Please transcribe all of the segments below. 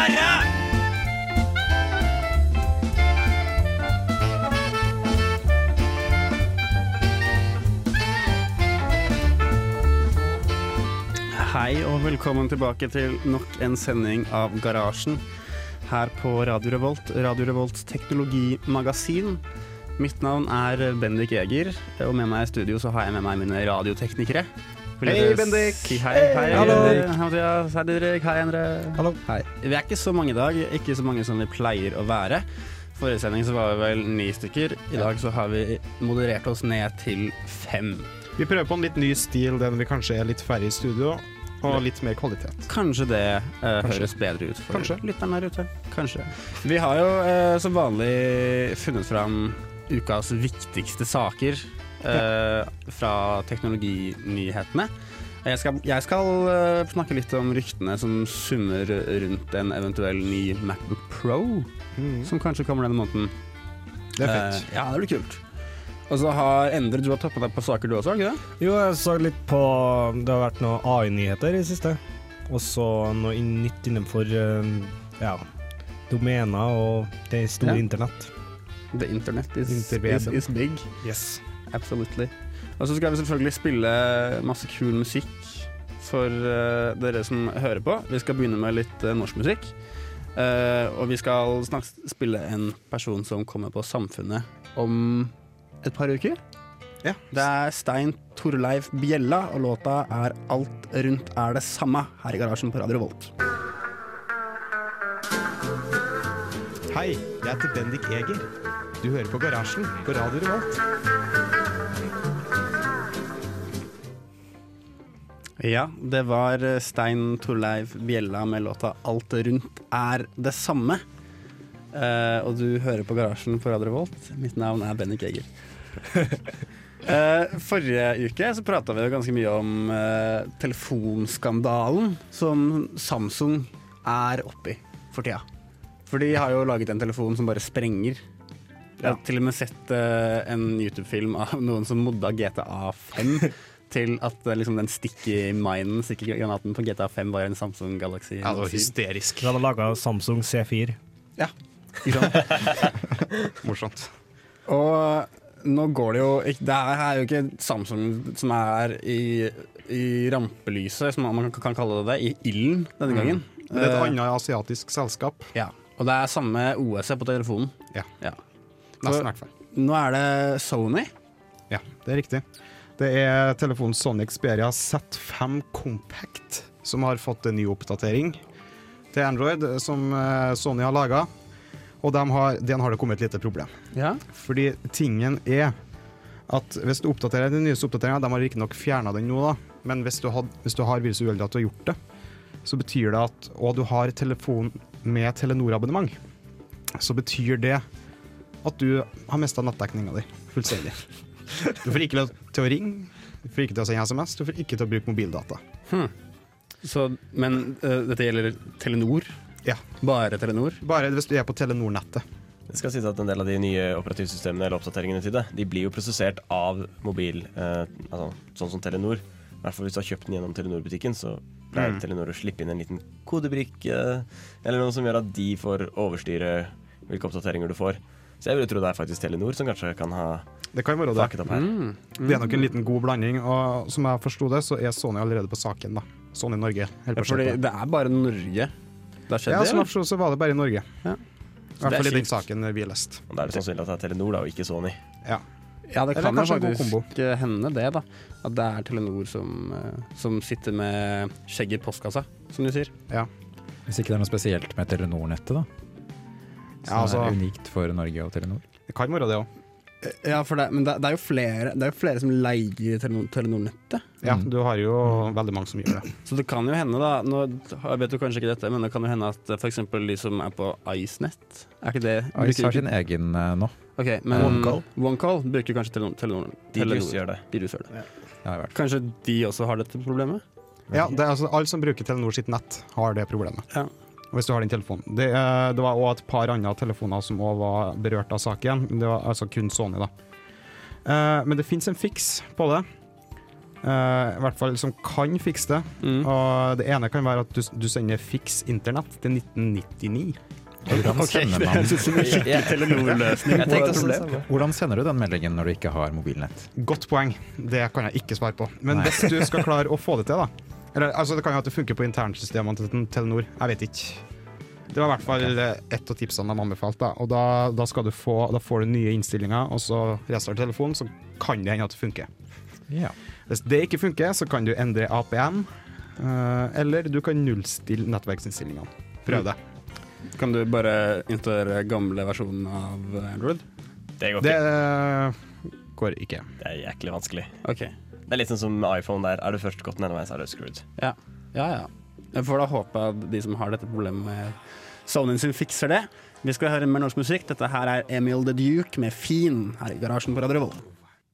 Hei og velkommen tilbake til nok en sending av Garasjen her på Radio Revolt, Radio Revolts teknologimagasin. Mitt navn er Bendik Eger, og med meg i studio så har jeg med meg mine radioteknikere. Vil Hei, Bendik. Si hei, hei, hallo. Hei, Mathias. Hei, Didrik. Hei, Endre. Hallo. Hei. Vi er ikke så mange i dag, ikke så mange som vi pleier å være. Forrige sending så var vi vel ni stykker. I dag så har vi moderert oss ned til fem. Vi prøver på en litt ny stil, den vi kanskje er litt færre i studio, og litt mer kvalitet. Kanskje det uh, Kanskje. høres bedre ut for Kanskje. lytteren der ute. Kanskje. Vi har jo uh, som vanlig funnet fram ukas viktigste saker eh, fra teknologinyhetene. Jeg skal, jeg skal eh, snakke litt om ryktene som summer rundt en eventuell ny Macbook Pro, som kanskje kommer denne måneden. Det er fett. Uh, ja, det blir kult. Og så har Endre, du har toppa deg på saker du også, har du ikke det? Jo, jeg så litt på Det har vært noen AI-nyheter i det siste. Og så noe nytt innenfor ja, domener og det store Ja. internett. The internet is, is, is big. Yes. Absolutely. Og så skal vi selvfølgelig spille masse kul musikk for uh, dere som hører på. Vi skal begynne med litt uh, norsk musikk. Uh, og vi skal snakke, spille en person som kommer på Samfunnet om et par uker. Ja. Det er Stein Torleif Bjella, og låta er 'Alt rundt er det samme' her i garasjen på Radio Volt. Hei, jeg heter Bendik Eger. Du hører på Garasjen på Radio Revolt. Ja, det var eh, Stein Torleif Bjella med låta 'Alt rundt er det samme'. Uh, og du hører på Garasjen på Radio Revolt. Mitt navn er Bennik Eger. uh, forrige uke så prata vi jo ganske mye om uh, telefonskandalen som Samsung er oppi for tida. For de har jo laget en telefon som bare sprenger. Jeg har til og med sett en YouTube-film av noen som modda GTA 5 til at eh, liksom, den sticky minen, stikkegranaten på GTA 5 var en Samsung Galaxy. Ja, det var hysterisk. Du hadde laga Samsung C4. Ikke sant? Morsomt. Og nå går det jo ikke Det er jo ikke Samsung som er i, i rampelyset, som man kan, kalle det det, i ilden denne gangen. Mm. det er et Eh, annet asiatisk selskap. Ja. Og det er samme OS på telefonen. Ja. Ja. Nesten, i hvert fall. Nå er det Sony. Ja, det er riktig. Det er telefonen Sony Xperia Z5 Compact som har fått en ny oppdatering til Android som eh, Sony har laga. Og den har, den har det kommet et lite problem. Ja. Fordi tingen er at hvis du oppdaterer den nyeste oppdateringa, de har riktignok fjerna den nå, da, men hvis du, had, hvis du har virus uheldig at du har gjort det, så betyr det at Og du har telefon med Telenor-abonnement, så betyr det at du har mista nettdekninga di fullstendig. Du får ikke lov til å ringe, du får ikke til å sende SMS, du får ikke til å bruke mobildata. Så, men eh, dette gjelder Telenor? Ja. Bare Telenor? Bare hvis du er på Telenor-nettet. Det skal sies at En del av de nye operativsystemene eller oppdateringene til det De blir jo prosessert av mobil, eh, altså, sånn som Telenor. I hvert fall Hvis du har kjøpt den gjennom Telenor-butikken, så pleier Mm. Telenor å slippe inn en liten kodebrikke eh, eller noe som gjør at de får overstyre hvilke oppdateringer du får. Så jeg ville tro det er faktisk Telenor som kanskje kan ha Det kan være det. opp her. Mm. Det er nok en liten god blanding, og som jeg forsto det, så er Sony allerede på saken. da Sony Norge. Ja, fordi det. er bare Norge det har skjedd Ja, det? som jeg forsto så var det bare i Norge. Ja. I hvert er fall i den saken vi leste. lest. Og Da er det sannsynlig at det er Telenor da, og ikke Sony. Ja. Ja, det kan jo kanskje en god faktisk eh, hende det, da. At det er Telenor som, eh, som sitter med skjegget i postkassa, som du sier. Hvis ikke det er noe spesielt med Telenor-nettet, da. Som Ja, altså- er unikt for Norge og Telenor. Det kan være det òg. Ja, for det, men det, det, er jo flere, det er jo flere som leier Telenor- Telenor-nettet. Ja, Mm. du har jo veldig mange som gjør det. Så det kan jo hende, da Nå jeg vet du kanskje ikke dette, men det kan jo hende at f.eks. de som er på IceNet Er ikke det Ice har sin egen eh, nå. Ok, men OneCall. OneCall bruker kanskje Telenor. Telenor, Dirius gjør det. Dirius gjør det. Ja. Kanskje de også har dette problemet? Ja, det er altså Alle som bruker Telenor sitt nett, har det problemet. Ja. Hvis du har den telefonen. Det, eh, det var òg et par andre telefoner som òg var berørt av saken. men Det var altså kun Sony, da. Eh, men det fins en fiks på det. Eh, I hvert fall som kan fikse det. Mm. Og det ene kan være at du, du sender fiks internett til 1999. Hvordan sender man samme. Hvordan sender du den meldingen når du ikke har mobilnett? Godt poeng. Det kan jeg ikke svare på. Men Nei. hvis du skal klare å få det til, da Eller, altså, Det kan jo at det funker på internsystemene til Telenor. Jeg vet ikke. Det var i hvert fall okay. ett av tipsene de anbefalte. Da. Og da, da, skal du få, da får du nye innstillinger, og så restarter telefonen, så kan det hende at det funker. Ja. Hvis det ikke funker, så kan du endre APN, eh, eller du kan nullstille nettverksinnstillingene. Prøv det. Kan du bare installere gamle versjonen av Android? Det går ikke. Det går ikke. Det er jæklig vanskelig. Ok. Det er litt sånn som iPhone der. Er du først gått den ene veien, så er du screwed. Ja, ja. ja. Jeg får da håpe at de som har dette problemet med Sonyen sin, fikser det. Vi skal høre mer norsk musikk. Dette her er Emil The Duke med Fin her i garasjen på Radio Revolt.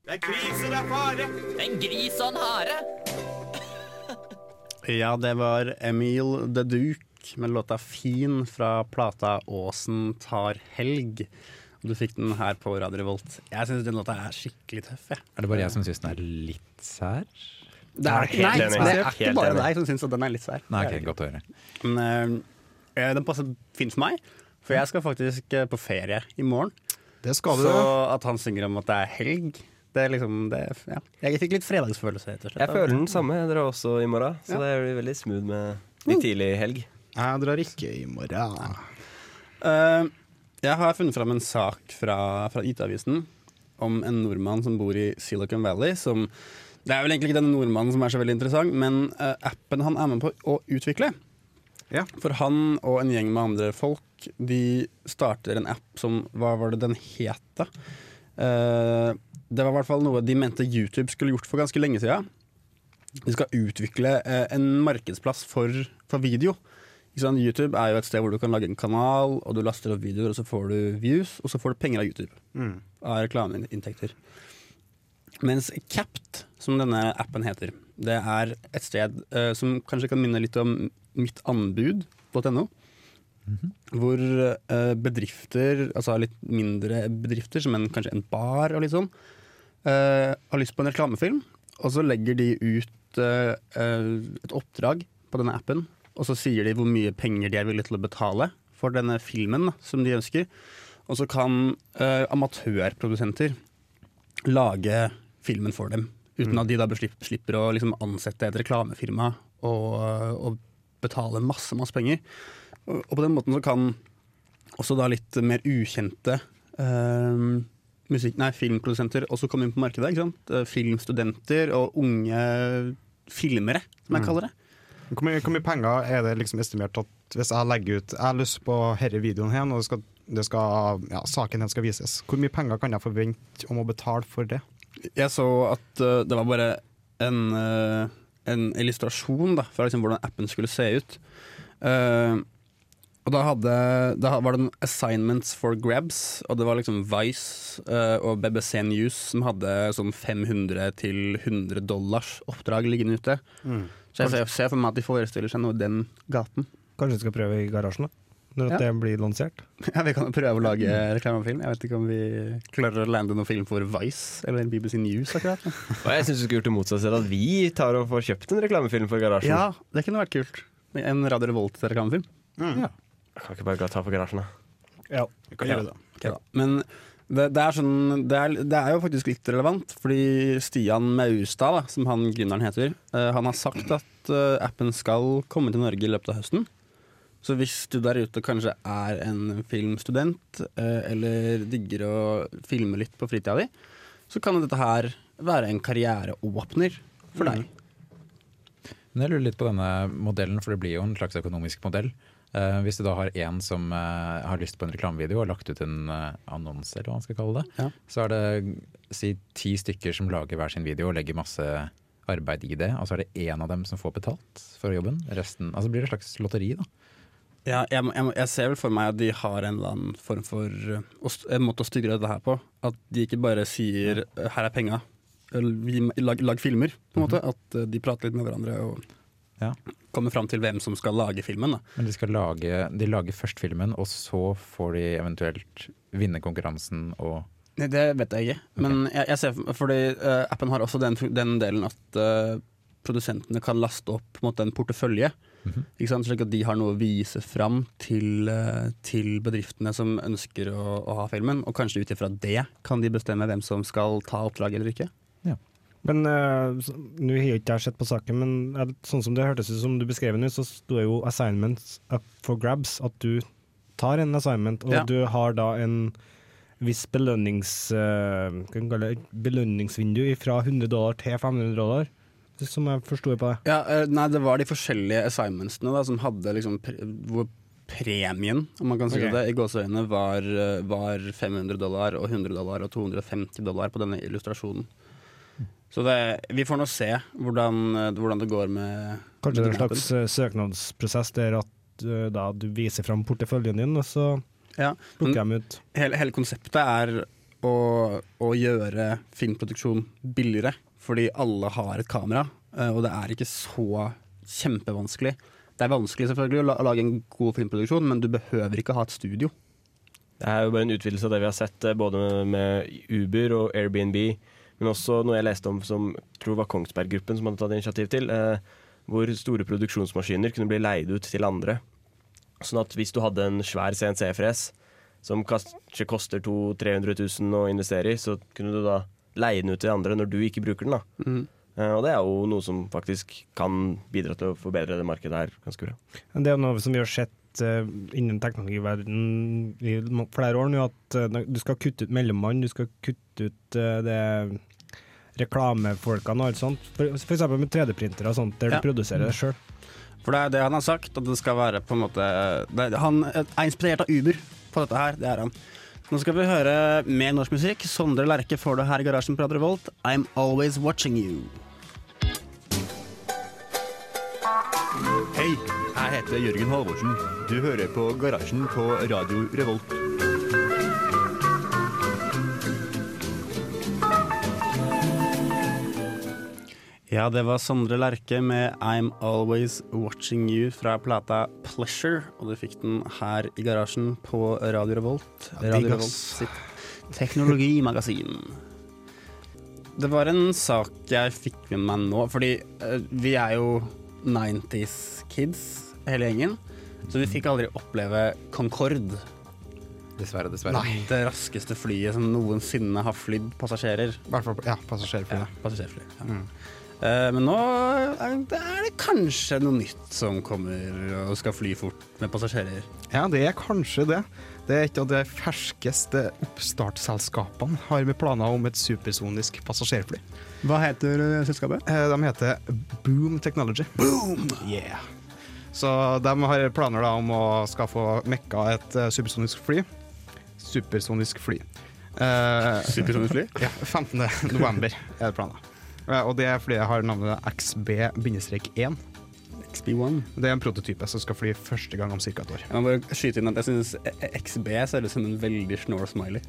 En gris og en hare. Ja, det var Emil The Duke med låta Fin fra plata Åsen tar helg. Du fikk den her på Radio Revolt. Jeg syns den låta er skikkelig tøff. Jeg. Er det bare jeg som syns den er litt sær? Det er, Helt nei, det er ikke bare deg som syns den er litt sær. Nei, Det er godt å høre. Men eh, den passer fint for meg, for jeg skal faktisk eh, på ferie i morgen. Det skal du. Så at han synger om at det er helg, det er liksom det, ja. Jeg fikk litt fredagsfølelse. Jeg føler den samme, Jeg drar også, i morgen. Så Ja. det blir veldig smooth med litt tidlig helg. Jeg drar ikke i morgen. Eh, jeg har funnet fram en sak fra, fra IT-avisen om en nordmann som bor i Silicon Valley. Som, det er vel egentlig ikke denne nordmannen som er så veldig interessant, men uh, appen han er med på å utvikle. Ja. For han og en gjeng med andre folk De starter en app som Hva var det den het, da? Uh, det var i hvert fall noe de mente YouTube skulle gjort for ganske lenge siden. De skal utvikle uh, en markedsplass for, for video. Ikke sant? YouTube er jo et sted hvor du kan lage en kanal, og du laster opp videoer, og så får du views, og så får du penger av YouTube. Mm. Av reklameinntekter. Mens Capt, som denne appen heter, det er et sted uh, som kanskje kan minne litt om mittanbud.no. Hvor uh, bedrifter, altså litt mindre bedrifter, som en, kanskje en bar og litt sånn, uh, har lyst på en reklamefilm, og så legger de ut et oppdrag på denne appen, og så sier de hvor mye penger de er villige til å betale for denne filmen da, som de ønsker. Og så kan uh, amatørprodusenter lage filmen for dem, uten at de da slipper å liksom ansette et reklamefirma og, og betale masse, masse penger. Og, og på den måten så kan også da litt mer ukjente uh, musikk, nei, filmprodusenter også komme inn på markedet. Eh, Filmstudenter og unge filmere, som jeg kaller det. Hvor mye, hvor mye penger er det liksom estimert at hvis jeg legger ut Jeg har lyst på denne videoen her, og det skal, det skal, ja, saken her skal vises. Hvor mye penger kan jeg forvente om å betale for det? Jeg så at uh, det var bare en, uh, en illustrasjon da, fra liksom hvordan appen skulle se ut. Uh, og da, hadde, da var det noen assignments for grabs, og det var liksom Vice uh, og BBC News som hadde sånn 500 til 100 dollars oppdrag liggende ute. Så jeg ser, ser for meg at de forestiller seg noe i den gaten. Kanskje vi skal prøve i garasjen, da? Når Ja. det blir lansert? Ja, Vi kan prøve å lage reklamefilm. Jeg vet ikke om vi klarer å lande noen film for Vice eller BBC News akkurat. Og jeg syns du skulle gjort det motsatte, at vi tar og får kjøpt en reklamefilm for Garasjen. Ja, det kunne vært kult. En Radio Revolt-reklamefilm. Jeg kan ikke bare ta for Garasjen, da. Ja. Vi kan gjøre det. Okay, da. Men det, det, er sånn, det, er, det er jo faktisk litt relevant, fordi Stian Maustad, da, som han gründeren heter, uh, han har sagt at uh, appen skal komme til Norge i løpet av høsten. Så hvis du der ute kanskje er en filmstudent, uh, eller digger å filme litt på fritida di, så kan dette her være en karriereåpner for deg. Men jeg lurer litt på denne modellen, for det blir jo en slags økonomisk modell. Eh, hvis du da har en som uh, har lyst på en reklamevideo og lagt ut en uh, annonse, eller hva man skal kalle det, Ja. så er det si ti stykker som lager hver sin video og legger masse arbeid i det, og så er det én av dem som får betalt for jobben. Resten, altså blir det et slags lotteri, da. Ja, jeg, jeg, jeg ser vel for meg at de har en eller annen form for uh, en måte å styre dette her på. At de ikke bare sier uh, 'her er penga', lag, lag filmer, på en måte. At uh, de prater litt med hverandre og Ja. kommer fram til hvem som skal lage filmen. Da. Men de skal lage De lager først filmen, og så får de eventuelt vinne konkurransen og det vet jeg ikke. Men jeg, jeg ser fordi uh, appen har også den, den delen at uh, produsentene kan laste opp på en, portefølje. Ikke sant? Slik at de har noe å vise fram til, uh, til bedriftene som ønsker å, å ha filmen. Og kanskje ut ifra det kan de bestemme hvem som skal ta oppdraget eller ikke. Men uh, nå har jeg ikke sett på saken, men eh, sånn som det hørtes ut som du beskrev nå, så sto jo 'assignments up for grabs'. At du tar en assignment, og Ja. du har da en viss belønnings, eh, kalle det, belønningsvindu fra 100 dollar til 500 dollar, som jeg forsto på det. Ja, uh, nei, det var de forskjellige assignmentsene da, som hadde liksom pre hvor premien, om man kan si okay. det, i gåseøynene var, uh, var 500 dollar og 100 dollar og 250 dollar på denne illustrasjonen. Så det, vi får nå se hvordan, hvordan det går med Kanskje det er en slags eh, søknadsprosess der at uh, da du viser fram porteføljen din, og så Ja, plukker dem de ut. hele, hele konseptet er å, å gjøre filmproduksjon billigere, fordi alle har et kamera, eh, og det er ikke så kjempevanskelig. Det er vanskelig selvfølgelig å lage en god filmproduksjon, men du behøver ikke ha et studio. Det er jo bare en utvidelse av det vi har sett både med Uber og Airbnb, men også noe jeg leste om som jeg tror var Kongsberg-gruppen som hadde tatt initiativ til, eh, hvor store produksjonsmaskiner kunne bli leid ut til andre. Sånn at hvis du hadde en svær CNC-fres som kanskje koster 200 000-300 000 å investere i, så kunne du da leie den ut til andre når du ikke bruker den. da. Mhm. Eh, Og det er jo noe som faktisk kan bidra til å forbedre det markedet her ganske bra. Det er noe som vi har sett eh, innen teknologiverdenen i flere år nå, at eh, du skal kutte ut mellommann, du skal kutte ut eh, det reklamefolkene og alt sånt. Eksempel med 3D-printere og sånt, der Ja. du produserer det sjøl. For det er det han har sagt, at det skal være på en måte det, Han er inspirert av Uber på dette her, det er han. Nå skal vi høre mer norsk musikk. Sondre Lerche får det her i garasjen på Radio Revolt. I'm always watching you. Hei, jeg heter Jørgen Halvorsen. Du hører på Garasjen på Radio Revolt. Ja, det var Sondre Lerche med I'm Always Watching You fra plata Pleasure. Og du fikk den her i garasjen på Radio Revolt. Radio Revolt sitt teknologimagasin. Det var en sak jeg fikk med meg nå, fordi eh, vi er jo 90s kids, hele gjengen. Så vi fikk aldri oppleve Concorde, Dessverre, dessverre. Nei. det raskeste flyet som noensinne har flydd passasjerer. Ja, passasjerfly. Ja, passasjerfly. Ja. Mm. Uh, men nå er det, er det kanskje noe nytt som kommer og skal fly fort med passasjerer. Ja, det er kanskje det. Det er et av de ferskeste oppstartsselskapene har med planer om et supersonisk passasjerfly. Hva heter selskapet? Uh, De heter Boom Technology. Boom! Yeah. Så de har planer da om å skal få mekka et eh, supersonisk fly. Supersonisk fly. Uh, Supersonisk fly? ja, 15. november er det planer. Uh, og det flyet har navnet XB-1. XB1. Det er en prototype som skal fly første gang om ca. et år. Jeg må bare skyte inn at jeg synes XB ser ut som en veldig snål smiley.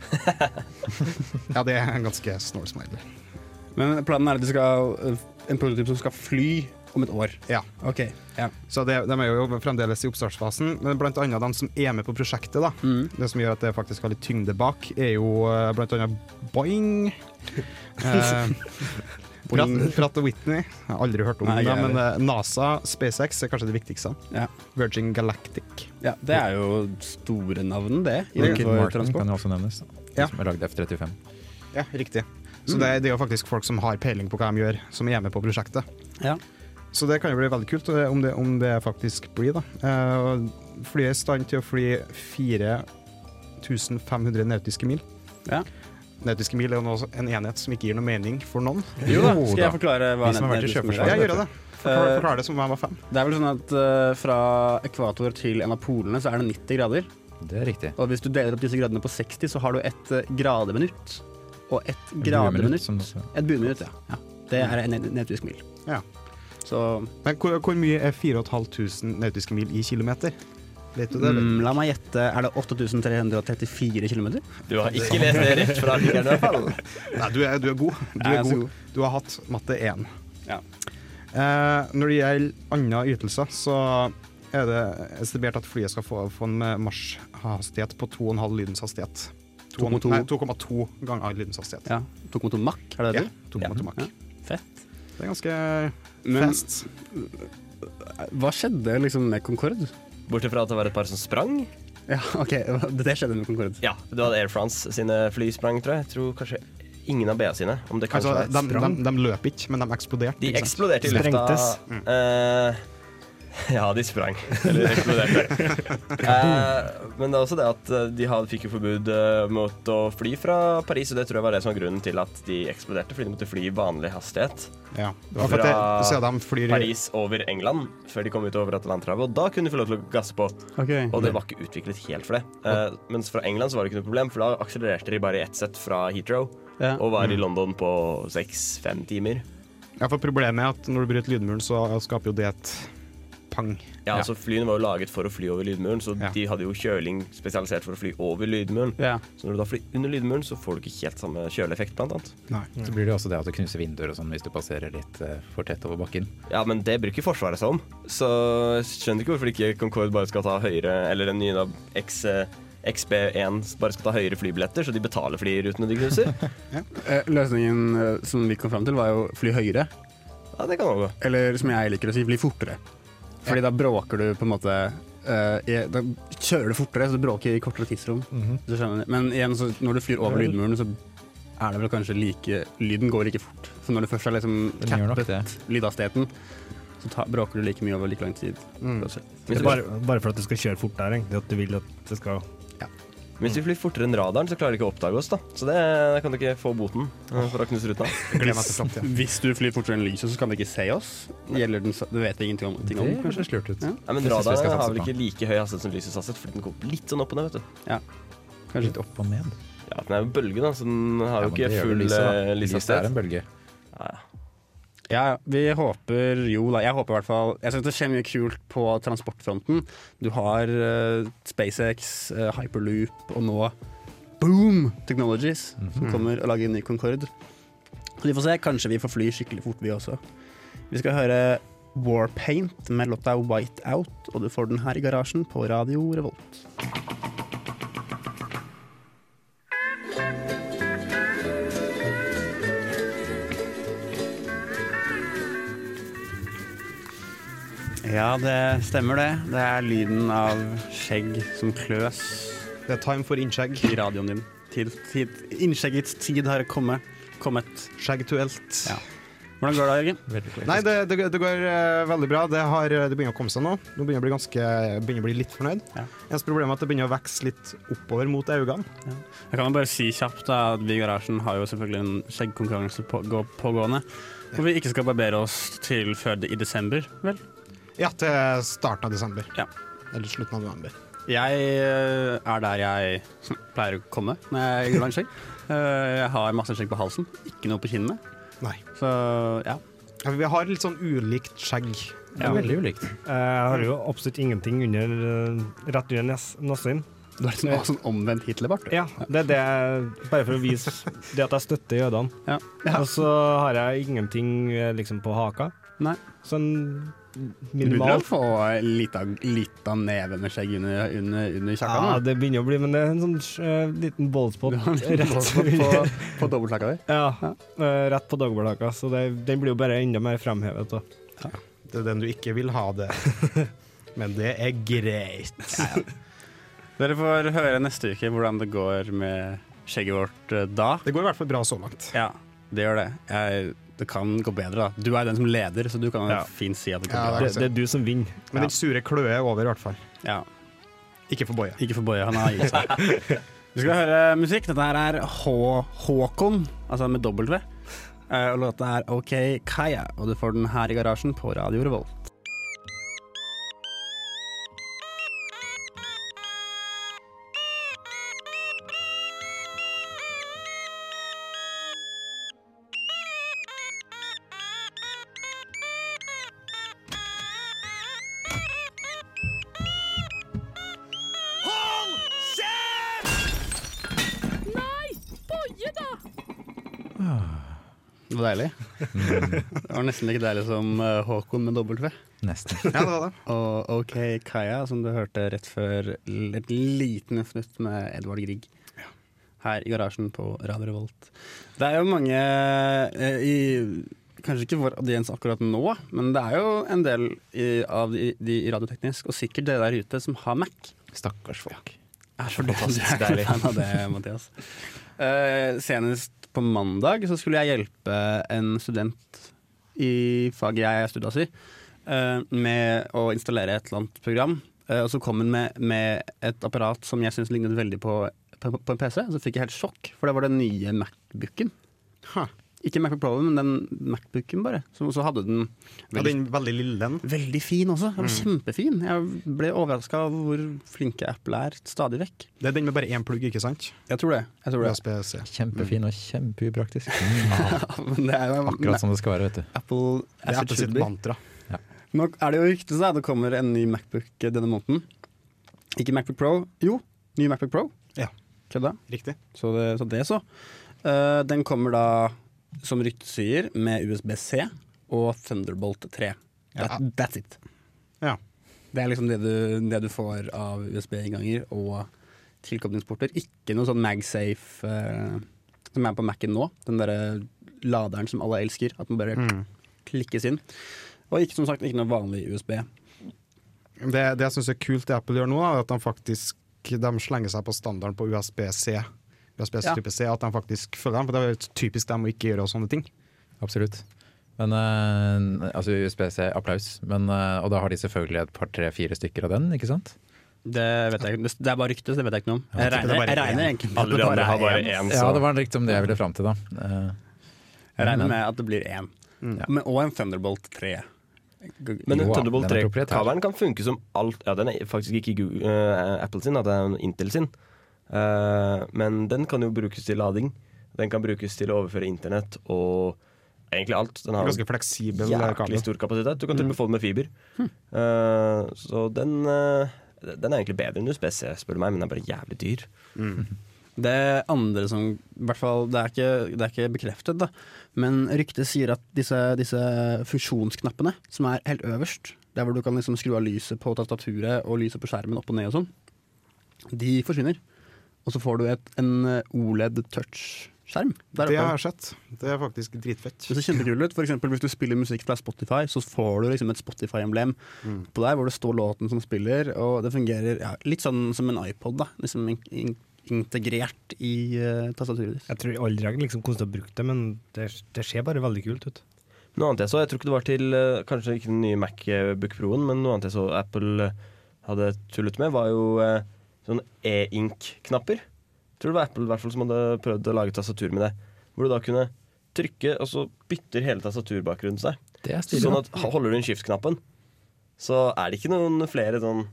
Ja, det er en ganske snål smiley. Men planen er at de skal en prototyp som skal fly om et år. Ja. Ok. Ja. Så det, de er jo fremdeles i oppstartsfasen, men blant annet de som er med på prosjektet, da. Mm. Det som gjør at det faktisk har litt tyngde bak, er jo eh, blant annet Boing. Eh, Pratt, Pratt og Whitney, jeg har aldri hørt om Nei, det, men eh, NASA, SpaceX er kanskje det viktigste. Ja. Virgin Galactic. ja. Det er jo store navn, det. Lockheed Innenfor Martin transport. kan jo også nevnes. De Ja. Som har lagd F-35. Ja, riktig. Så Mm. det, er- det er jo faktisk folk som har peiling på hva de gjør, som er med på prosjektet. Ja. Så det kan jo bli veldig kult eh, om det, om det faktisk blir, da. Eh, Flyet er i stand til å fly 4500 nautiske mil. Ja. Nautiske mil er jo en enhet som ikke gir noe mening for noen. Jo da, skal jeg forklare hva Vi som mil Sjøforsvaret. Ja, er? gjør det. Forklar, Eh, forklar det som om jeg var fem. Det er vel sånn at fra ekvator til en av polene så er det 90 grader. Det er riktig. Og hvis du deler opp disse gradene på 60, så har du et uh, grademinutt. Og et grademinutt Et bueminutt, ja. ja. Det er en nautisk mil. Ja. Så Men hvor, hvor mye er 4500 nautiske mil i kilometer? Vet du det? eller? mm, la meg gjette, er det 8334 km? Du har ikke lest det rett fra artikkelen i hvert fall. Nei, du er, du er god. Du er er god. god. Du har hatt matte 1. Ja. Eh, når det gjelder andre ytelser, så er det estimert at flyet skal få, få en marsjhastighet på 2,5 lydens hastighet. 2,2. Ganger lydens hastighet. Ja. 2,2 Mach, er det Ja, det? 2,2 Mach. Ja. Fett. Det er ganske Men fast. hva skjedde liksom med Concorde? Bortsett fra at det var et par som sprang. Ja, OK, det skjedde med Concorde. Ja, Du hadde Air France sine fly sprang, tror jeg. Jeg tror kanskje ingen av BA sine. Om det kanskje Altså, de, sprang. de, de løp ikke, men de eksploderte. De eksploderte i lufta. Sprengtes. Eh, ja, de sprang. Eller eksploderte. Eh, men det er også det at eh, de had, fikk jo forbud eh, mot å fly fra Paris, og det tror jeg var det som var grunnen til at de eksploderte. Fordi de måtte fly i vanlig hastighet. Ja. Det det, Fra de flyr Paris over England før de kom ut over Atlanterhavet. Og da kunne de få lov til å gasse på. Okay. Og det var ikke utviklet helt for det. Eh, mens fra England så var det ikke noe problem, for da akselererte de bare i ett sett fra Heathrow. Ja. Og var i London på seks-fem timer. Ja, for problemet er at når du bryter lydmuren, så skaper jo det et pang. Ja, altså Flyene var jo laget for å fly over lydmuren, så Ja. de hadde jo kjøling spesialisert for å fly over lydmuren. Ja. Så når du da flyr under lydmuren, så får du ikke helt samme kjøleeffekt, blant annet. Nei. Så blir det jo også det at du knuser vinduer og sånn hvis du passerer litt uh, for tett over bakken. Ja, men det bruker Forsvaret seg om. Så jeg skjønner ikke hvorfor ikke Concorde bare skal ta høyere, eller den nye da, X, eh, XB1 bare skal ta høyere flybilletter, så de betaler flyrutene de knuser. Eh, Løsningen som vi kom fram til, var jo fly høyere. Ja, det kan også. Eller som jeg liker å si, fly fortere. Fordi da bråker du på en måte Uh, i, Da kjører du fortere, så du bråker i kortere tidsrom. Mm -hmm. Men igjen, så når du flyr over lydmuren, så er det vel kanskje like Lyden går like fort. Så når du først har liksom cappet lydhastigheten, så ta, bråker du like mye over like lang tid. Mm. Det bare, bare for at du skal kjøre fort der, egentlig. At du vil at det skal Hvis vi flyr fortere enn radaren, så klarer de ikke å oppdage oss, da. Så det det kan du ikke få boten eh, for å knuse ruta. Framtida. Hvis du flyr fortere enn lyset, så kan de ikke se oss. Gjelder den, sa- det vet ingenting om. Det ting om kanskje. slurt ut. Ja. Nei, men Det synes vi radaren har satse vel på. ikke like høy hastighet som lysets hastighet, fordi den går litt sånn opp og ned, vet du. Kanskje. Litt opp og ned. Ja, den er jo bølge, da, så den har Ja, jo men ikke det gjør full vel lyset, da. eh, Lyset er lyshastighet. en bølge. Ja, ja. Ja, vi håper jo da. Jeg håper i hvert fall Jeg syns det skjer mye kult på transportfronten. Du har uh, SpaceX, uh, Hyperloop og nå Boom Technologies som kommer og lager en ny Concorde. Så vi får se. Kanskje vi får fly skikkelig fort, vi også. Vi skal høre Warpaint med låta White Out, og du får den her i garasjen på Radio Revolt. Ja, det stemmer det. Det er lyden av skjegg som kløs Det er time for innskjegg. i radioen din. Tid, tid, innskjeggets tid har kommet. kommet. Skjeggtuelt. Ja. Hvordan går det, Jørgen? Nei, det, det, det går uh, veldig bra. Det, har, det begynner å komme seg nå. Nå begynner jeg å bli, ganske, begynner å bli litt fornøyd. Ja. Eneste problemet er at det begynner å vokse litt oppover mot øynene. Jeg kan jo bare si kjapt da, at vi i garasjen har jo selvfølgelig en skjeggkonkurranse på, pågående. Hvor vi ikke skal barbere oss til før i desember, vel? Ja, til starten av desember. Ja. Eller slutten av november. Jeg eh, er der jeg pleier å komme når jeg lang skjegg. Eh, Jeg har masse skjegg på halsen, ikke noe på kinnene. Nei. Så ja. Ja, vi har litt sånn ulikt skjegg. Ja, veldig ulikt. Eh, Jeg har jo absolutt ingenting under rett under nes- nesen. Du har litt også sånn omvendt Hitlerbart. Ja, det er det Bare for å vise det at jeg støtter jødene. Ja. Ja. Og så har jeg ingenting liksom på haka. Nei. Sånn minimalt. få litt av, litt av neve med skjegg under, under, under Ja, det begynner å bli, men det er en sånn uh, liten ballspot Du en rett på, på, på di. Ja, Ja. eh, rett på dogberlaka, så det, den blir jo bare enda mer fremhevet. Ja. Det er den du ikke vil ha det. Men det er greit. Dere får høre neste uke hvordan det går med skjegget vårt eh, da. Det går i hvert fall bra så langt. Ja, det gjør det. Jeg, det kan gå bedre, da. Du er den som leder, så du kan Ja. fint si at det går Ja, bedre. Det, det er du som vinner. Men den sure kløe er over, i hvert fall. Ja. Ikke for Boje. Ikke for Boje, han har gitt seg. Vi skal høre musikk. Dette her er H Håkon, altså med W. Eh, og låta er OK Kaya, og du får den her i garasjen på Radio Revolt. Det var. Det var nesten like deilig som eh, Håkon med W. Nesten. Ja, det var det. Og OK Kaya, som du hørte rett før et liten fnutt med Edvard Grieg. Her i garasjen på Radio Revolt. Det er jo mange eh, i Kanskje ikke vår audiens akkurat nå, men det er jo en del i, av de, de Radioteknisk, og sikkert dere der ute, som har Mac. Stakkars folk. Er så fantastisk er deilig. fan av det, Mathias. Uh, senest på mandag så skulle jeg hjelpe en student i faget jeg er studas i, eh, med å installere et eller annet program. Uh, og så kom hun med, med et apparat som jeg syns lignet veldig på, på, på en PC. Så fikk jeg helt sjokk, for det var den nye Macbooken. Ha. Ikke Macbook Pro, men den Macbooken bare. Så, også hadde den Ja, den veldig lille den. Veldig fin også. Den var Kjempefin. Jeg ble overraska over hvor flinke Apple er stadig vekk. Det er den med bare én plugg, ikke sant? Jeg tror det. Jeg tror det. Kjempefin og kjempeupraktisk. Mm. Det er jo Akkurat som det skal være, vet du. Apple Det er Apple sitt mantra. mantra. Nå er det jo rykte at det kommer en ny Macbook denne måneden. Ikke Macbook Pro. Jo, ny Macbook Pro. Ja. Kødda. Riktig. Så det så. Det så. Uh, den kommer da, som Rytt sier, med USB-C og Thunderbolt 3. That, That's it. Ja. Det er liksom det du, det du får av USB-innganger og tilkoblingsporter. Ikke noe sånn MagSafe eh, som er på Mac-en nå. Den derre laderen som alle elsker. At den bare Mm. klikkes inn. Og ikke som sagt ikke noe vanlig USB. Det, det jeg syns er kult det Apple gjør nå, er at de faktisk de slenger seg på standarden på USB-C. USB-C Ja. type C, At de faktisk følger dem. For det er jo typisk dem å ikke gjøre sånne ting. Absolutt. Men uh, altså USBC, applaus. Men, uh, og da har de selvfølgelig et par, tre, fire stykker av den, ikke sant? Det vet jeg ikke. Det er bare rykte, så det vet jeg ikke noe om. Jeg er regner, jeg regner egentlig med at det bare er én. én, Ja, det var liksom om det jeg ville fram til, da. Uh, Jeg regner men- med at det blir én. Mm. Men, og en Thunderbolt 3. Men en Thunderbolt den er proprietær. 3-kabelen kan funke som alt Ja, den er faktisk ikke Google, eh, Apple sin, da, det er en Intel sin. Eh, men den kan jo brukes til lading. Den kan brukes til å overføre internett og egentlig alt. Den har Ganske fleksibel jæklig stor kapasitet. Du kan til og med få den med fiber. Hm. Eh, så den, eh, den er egentlig bedre enn USBC, spør du meg, men den er bare jævlig dyr. Det andre som i hvert fall, det er ikke, det er ikke bekreftet, da. Men ryktet sier at disse, disse funksjonsknappene, som er helt øverst, der hvor du kan liksom skru av lyset på tastaturet og lyset på skjermen opp og ned og sånn, de forsvinner. Og så får du et, en OLED touch-skjerm Det har jeg sett. Det er faktisk dritfett. Det ser kjempekult ut. For eksempel hvis du spiller musikk fra Spotify, så får du liksom et Spotify-emblem Mm. på der hvor det står låten som spiller, og det fungerer ja, litt sånn som en iPod, da. Liksom in in integrert i uh, tastaturet ditt. Jeg tror aldri jeg liksom kommer til å bruke det, men det, det ser bare veldig kult ut. Noe annet jeg så, jeg tror ikke det var til eh, Kanskje ikke den nye Macbook Pro-en, men noe annet jeg så Apple eh, hadde tullet med, var jo eh, sånne e-ink-knapper. Tror det var Apple i hvert fall som hadde prøvd å lage tastatur med det. Hvor du da kunne trykke, og så bytter hele tastaturbakgrunnen seg. det er stilig. Sånn at holder du inn skift-knappen, så er det ikke noen flere sånn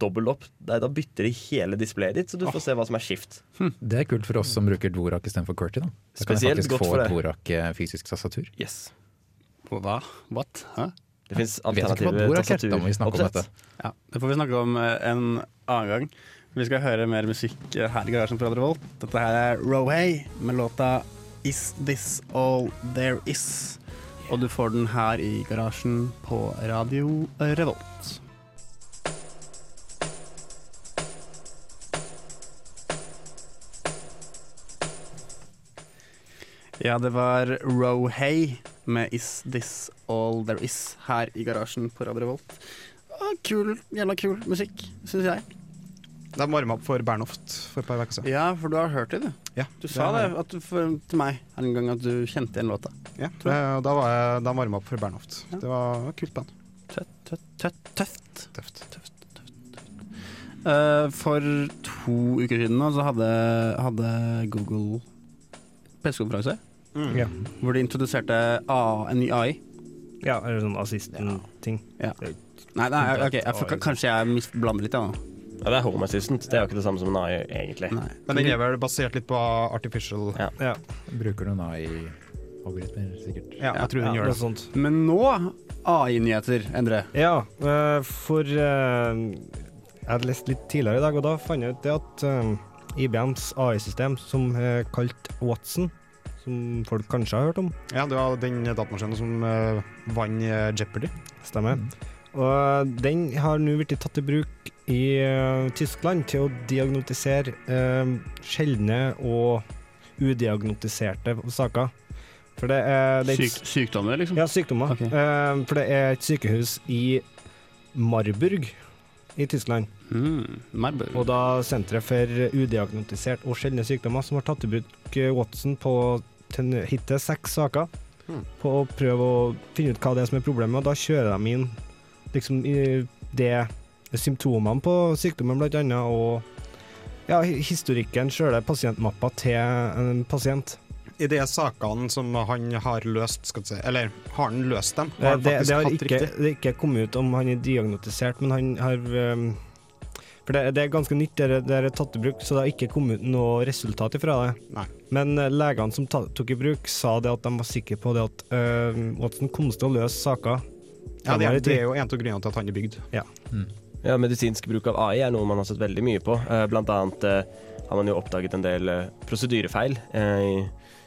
dobbelt opp. Da bytter de hele displayet ditt, så du får se hva som er skift. Det er kult for oss som bruker Dvorak istedenfor QWERTY. Da. Da kan jeg faktisk få et. Dvorak eh, fysisk tastatur. Yes. Hva? What? Hæ? Det fins alternative Dvorak er. Da må vi snakke om dette. Ja, det får vi snakke om eh, en annen gang. Vi skal høre mer musikk eh, her i garasjen på Radio Revolt. Dette her er Rohay med låta Is This All There Is. Og du får den her i garasjen på Radio Revolt. Ja, det var Rohay med Is This All There Is her i garasjen på Radio Revolt. Ah, kul, jævla kul musikk, syns jeg. De varma opp for Bernhoft for et par uker siden. Ja, for du har hørt det, du. Ja, Du sa det, det at du, for, til meg en gang at du kjente igjen låta. Ja, det, og da var jeg, de varma opp for Bernhoft. Ja. Det var et kult band. Tøft. Tøft. Tøft. tøft. Tøft. tøft. Eh, for to uker siden nå, så hadde, hadde Google pressekonferanse Ja. hvor de introduserte A, en ny AI. ja, eller sånn assistant-ting. Nei, nei ok, jeg, for, kanskje jeg blander litt, ja. nå. Ja, det er Home Assistant. Det er jo ikke det samme som en AI, egentlig. Nei. Men den er vel basert litt på artificial Ja. Ja, Bruker noen AI-algoritmer, sikkert. Ja, jeg tror den gjør det. sånt. Men nå AI-nyheter, Endre. Ja, eh, for eh, Jeg hadde lest litt tidligere i dag, og da fant jeg ut det at eh, IBMs AI-system, som er kalt Watson, som folk kanskje har hørt om, Ja, det var den datamaskinen som uh, vant Jeopardy. stemmer. Og den har nå blitt tatt i bruk i eh, Tyskland til å diagnotisere eh, sjeldne og udiagnotiserte saker. For det er, det er Syk, sykdommer, liksom? Ja, sykdommer. Okay. Eh, for det er et sykehus i Marburg i Tyskland. Mm, Marburg. Og da Senteret for udiagnotisert og sjeldne sykdommer, som har tatt i bruk Watson på til hittil seks saker, Hmm. på å prøve å finne ut hva det er som er problemet. Og da kjører de inn liksom i det symptomene på sykdommen, annet, og ja, hi- historikken, sjøle pasientmappa til en pasient. I de sakene som han har løst, skal du si, eller har han løst dem? Har Eh, Det, det har ikke, det er ikke kommet ut om han er diagnotisert, men han har um, For det, det er ganske nytt, det det er tatt i bruk, så det har ikke kommet ut noe resultat ifra det. Nei. Men eh, legene som tok i bruk, sa det at de var sikre på det at uh, Watson kom til å løse saker. Ja, det, er, det er jo en av grunnene til at han er bygd. Ja, Medisinsk bruk av AI er noe man har sett veldig mye på. Eh, Blant annet eh, har man jo oppdaget en del eh, prosedyrefeil.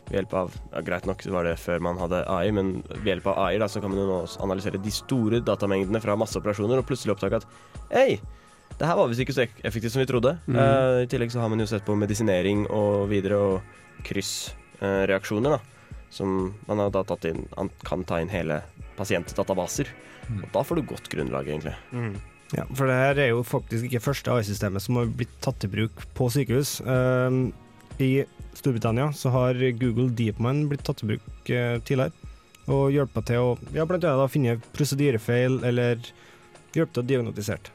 Ved hjelp av ja, Greit nok var det før man hadde AI, men ved hjelp av AI da, så kan man jo nå analysere de store datamengdene fra masseoperasjoner og plutselig oppdage at Hei, det her var visst ikke så effektivt som vi trodde. Mm. Uh, I tillegg så har man jo sett på medisinering og videre og kryssreaksjoner, da. Som man har da tatt inn kan ta inn hele pasientdatabaser. Mm. Og da får du godt grunnlag, egentlig. Ja, for det her er jo faktisk ikke første AI-systemet som har blitt tatt i bruk på sykehus. Um, I Storbritannia så har Google DeepMind blitt tatt i bruk uh, tidligere, og hjulpet til å ja, blant annet da finne prosedyrefeil eller hjulpet til å diagnotisere.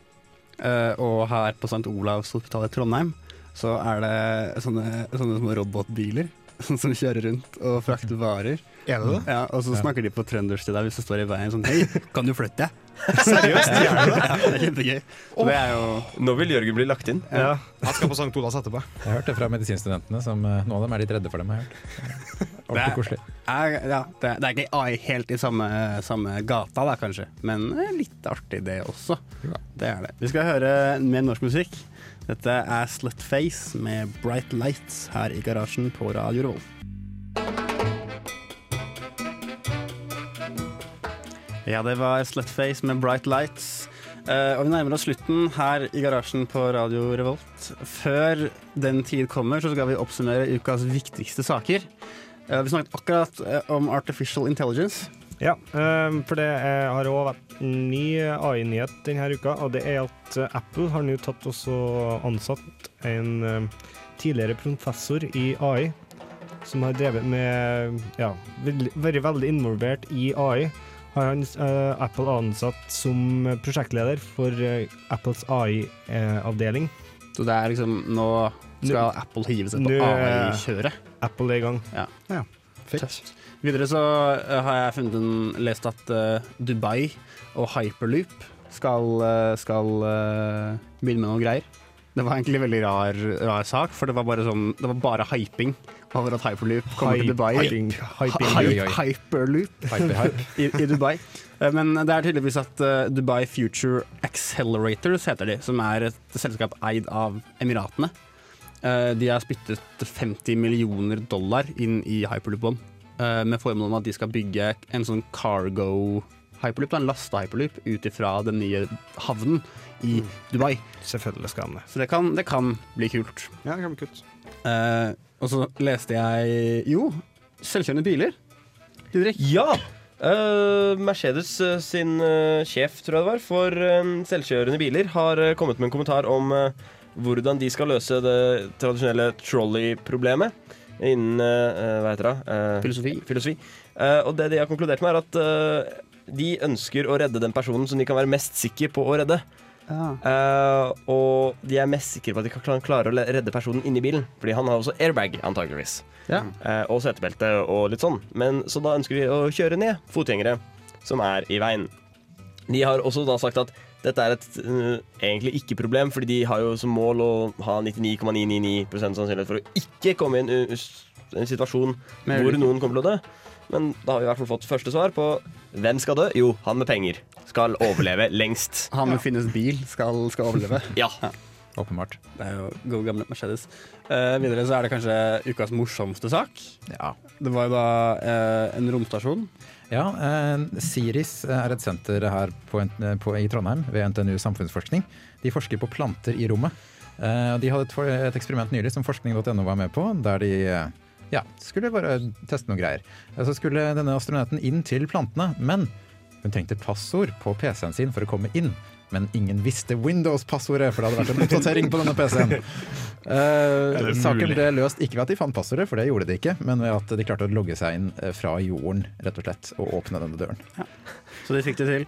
Uh, og her på St. Olavs hospital i Trondheim så er det sånne, sånne små robotbiler som kjører rundt og frakter varer. Er det det? Ja, og så Ja. snakker de på trøndersk til deg hvis du står i veien sånn Hei, kan du flytte deg? Seriøst? Ja, det er kjempegøy. Så det er jo Nå vil Jørgen bli lagt inn. Ja. Han skal på St. Olavs etterpå. Jeg har hørt det fra medisinstudentene, som eh, noen av dem er litt redde for dem. har hørt. Ordentlig Det- koselig. er, ja, det, det er ikke AI helt i samme, samme gata, da, kanskje. Men eh, litt artig, det også. Det er det. Vi skal høre mer norsk musikk. Dette er Slutface med Bright Lights her i garasjen på Radio Roll. Ja, det var Slutface med Bright Lights. Uh, og vi nærmer oss slutten her i garasjen på Radio Revolt. Før den tid kommer, så skal vi oppsummere ukas viktigste saker. Uh, vi snakket akkurat uh, om artificial intelligence. Ja, for det er, har òg vært ny AI-nyhet denne uka, og det er at Apple har nå tatt også ansatt en tidligere professor i AI, som har drevet med Ja, vært veldig involvert i AI. Har han eh, Apple ansatt som prosjektleder for eh, Apples AI-avdeling. Så det er liksom Nå skal Apple hive seg på AI-kjøret. Apple er i gang. Ja. ja. Fett. Videre så eh, har jeg funnet en, lest at uh, Dubai og Hyperloop skal, skal uh, begynne med noen greier. Det var egentlig en veldig rar, rar sak, for det var bare sånn Det var bare hyping over at Hyperloop kommer til Dubai. Hyping. Hyping. Hy- Oi, oi. Hyperloop Hype, hype. i, i Dubai. Eh, Men det er tydeligvis at eh, Dubai Future Accelerators heter de, som er et selskap eid av Emiratene. Eh, de har spyttet 50 millioner dollar inn i Hyperloop-bånd, med formål om at de skal bygge en sånn cargo hyperloop, en laste-hyperloop, ut ifra den nye havnen i Dubai. Selvfølgelig skal han det. Så det kan, det kan bli kult. Ja, det kan bli kult. Eh, og så leste jeg Jo, selvkjørende biler. Didrik. Ja! Eh, Mercedes eh, sin eh, sjef, tror jeg det var, for eh, selvkjørende biler, har eh, kommet med en kommentar om eh, hvordan de skal løse det tradisjonelle trolley-problemet innen Hva heter det? Eh, Filosofi. filosofi. Eh, og det de har konkludert med, er at de ønsker å redde den personen som de kan være mest sikker på å redde. Ja. Uh, og de er mest sikre på at de kan klare å redde personen inni bilen. Fordi han har også airbag, antageligvis. Ja. Uh, og setebelte og litt sånn. Men Så da ønsker de å kjøre ned fotgjengere som er i veien. De har også da sagt at dette er et uh, egentlig ikke-problem, fordi de har jo som mål å ha 99,999 sannsynlighet for å ikke komme i en, en situasjon hvor noen kommer til å dø. Men da har vi i hvert fall fått første svar på hvem skal dø? Jo, han med penger skal overleve lengst. Han med finnes bil skal, skal overleve. Ja. Åpenbart. Det er jo god gamle Mercedes. Eh, videre så er det kanskje ukas morsomste sak. Ja. Det var jo da eh, en romstasjon. Ja, eh, Siris er et senter her på, på, i Trondheim ved NTNU samfunnsforskning. De forsker på planter i rommet. Eh, de hadde et, et eksperiment nylig som forskning.no var med på, der de eh, ja, skulle bare teste noen greier. Så skulle denne astronauten inn til plantene, men hun trengte passord på PC-en sin for å komme inn. Men ingen visste Windows-passordet, for det hadde vært en oppdatering på denne PC-en. Eh, saken ble løst ikke ved at de fant passordet, for det gjorde de ikke, men ved at de klarte å logge seg inn eh, fra jorden, rett og slett, og åpne denne døren. Så de fikk det til.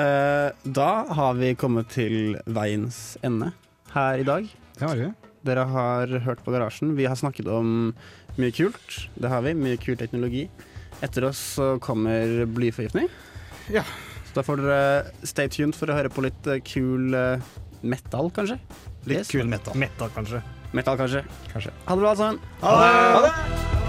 Eh, da har vi kommet til veiens ende her i dag. Det har vi. Dere har hørt på Garasjen. Vi har snakket om mye kult. Det har vi. Mye kul teknologi. Etter oss så kommer blyforgiftning. Ja. Så da får dere stay tuned for å høre på litt eh, kul eh, metal, kanskje. Litt Yes. kul metal. Metal, kanskje. Metal, kanskje. Kanskje. Ha det bra, alle sammen. Ha det! Ha det!